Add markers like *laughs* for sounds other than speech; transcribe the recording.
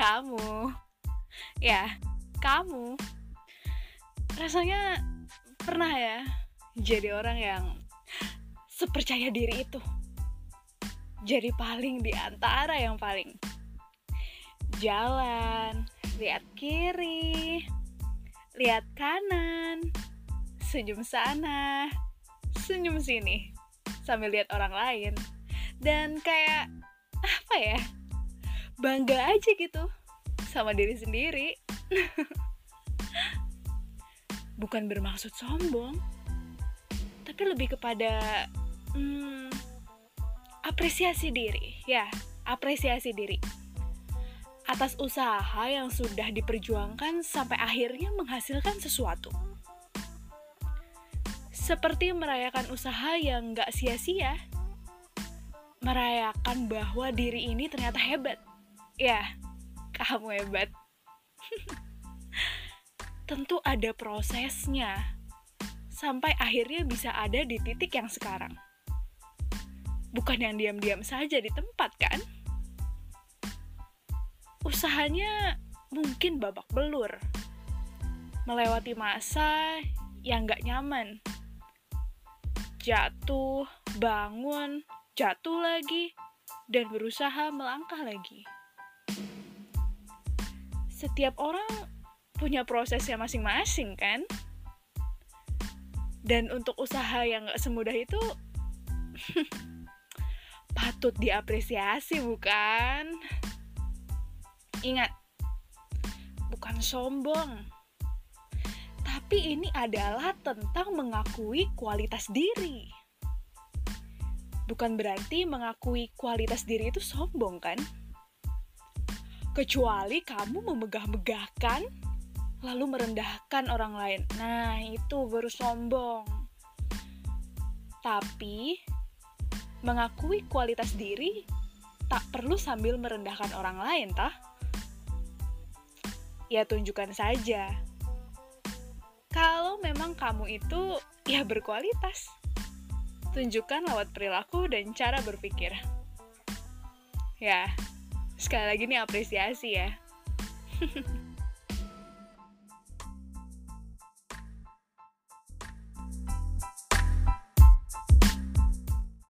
kamu. Ya, kamu. Rasanya pernah ya jadi orang yang sepercaya diri itu. Jadi paling di antara yang paling. Jalan, lihat kiri, lihat kanan, senyum sana, senyum sini, sambil lihat orang lain. Dan kayak, apa ya, bangga aja gitu sama diri sendiri. Bukan bermaksud sombong, tapi lebih kepada hmm, apresiasi diri, ya, apresiasi diri atas usaha yang sudah diperjuangkan sampai akhirnya menghasilkan sesuatu. Seperti merayakan usaha yang gak sia-sia, merayakan bahwa diri ini ternyata hebat. Ya, kamu hebat. *laughs* Tentu ada prosesnya, sampai akhirnya bisa ada di titik yang sekarang. Bukan yang diam-diam saja di tempat, kan? usahanya mungkin babak belur. Melewati masa yang gak nyaman. Jatuh, bangun, jatuh lagi, dan berusaha melangkah lagi. Setiap orang punya prosesnya masing-masing kan? Dan untuk usaha yang gak semudah itu *laughs* patut diapresiasi bukan? Ingat, bukan sombong, tapi ini adalah tentang mengakui kualitas diri. Bukan berarti mengakui kualitas diri itu sombong, kan? Kecuali kamu memegah-megahkan, lalu merendahkan orang lain. Nah, itu baru sombong. Tapi, mengakui kualitas diri tak perlu sambil merendahkan orang lain, tah? ya tunjukkan saja. Kalau memang kamu itu ya berkualitas, tunjukkan lewat perilaku dan cara berpikir. Ya, sekali lagi nih apresiasi ya. *laughs*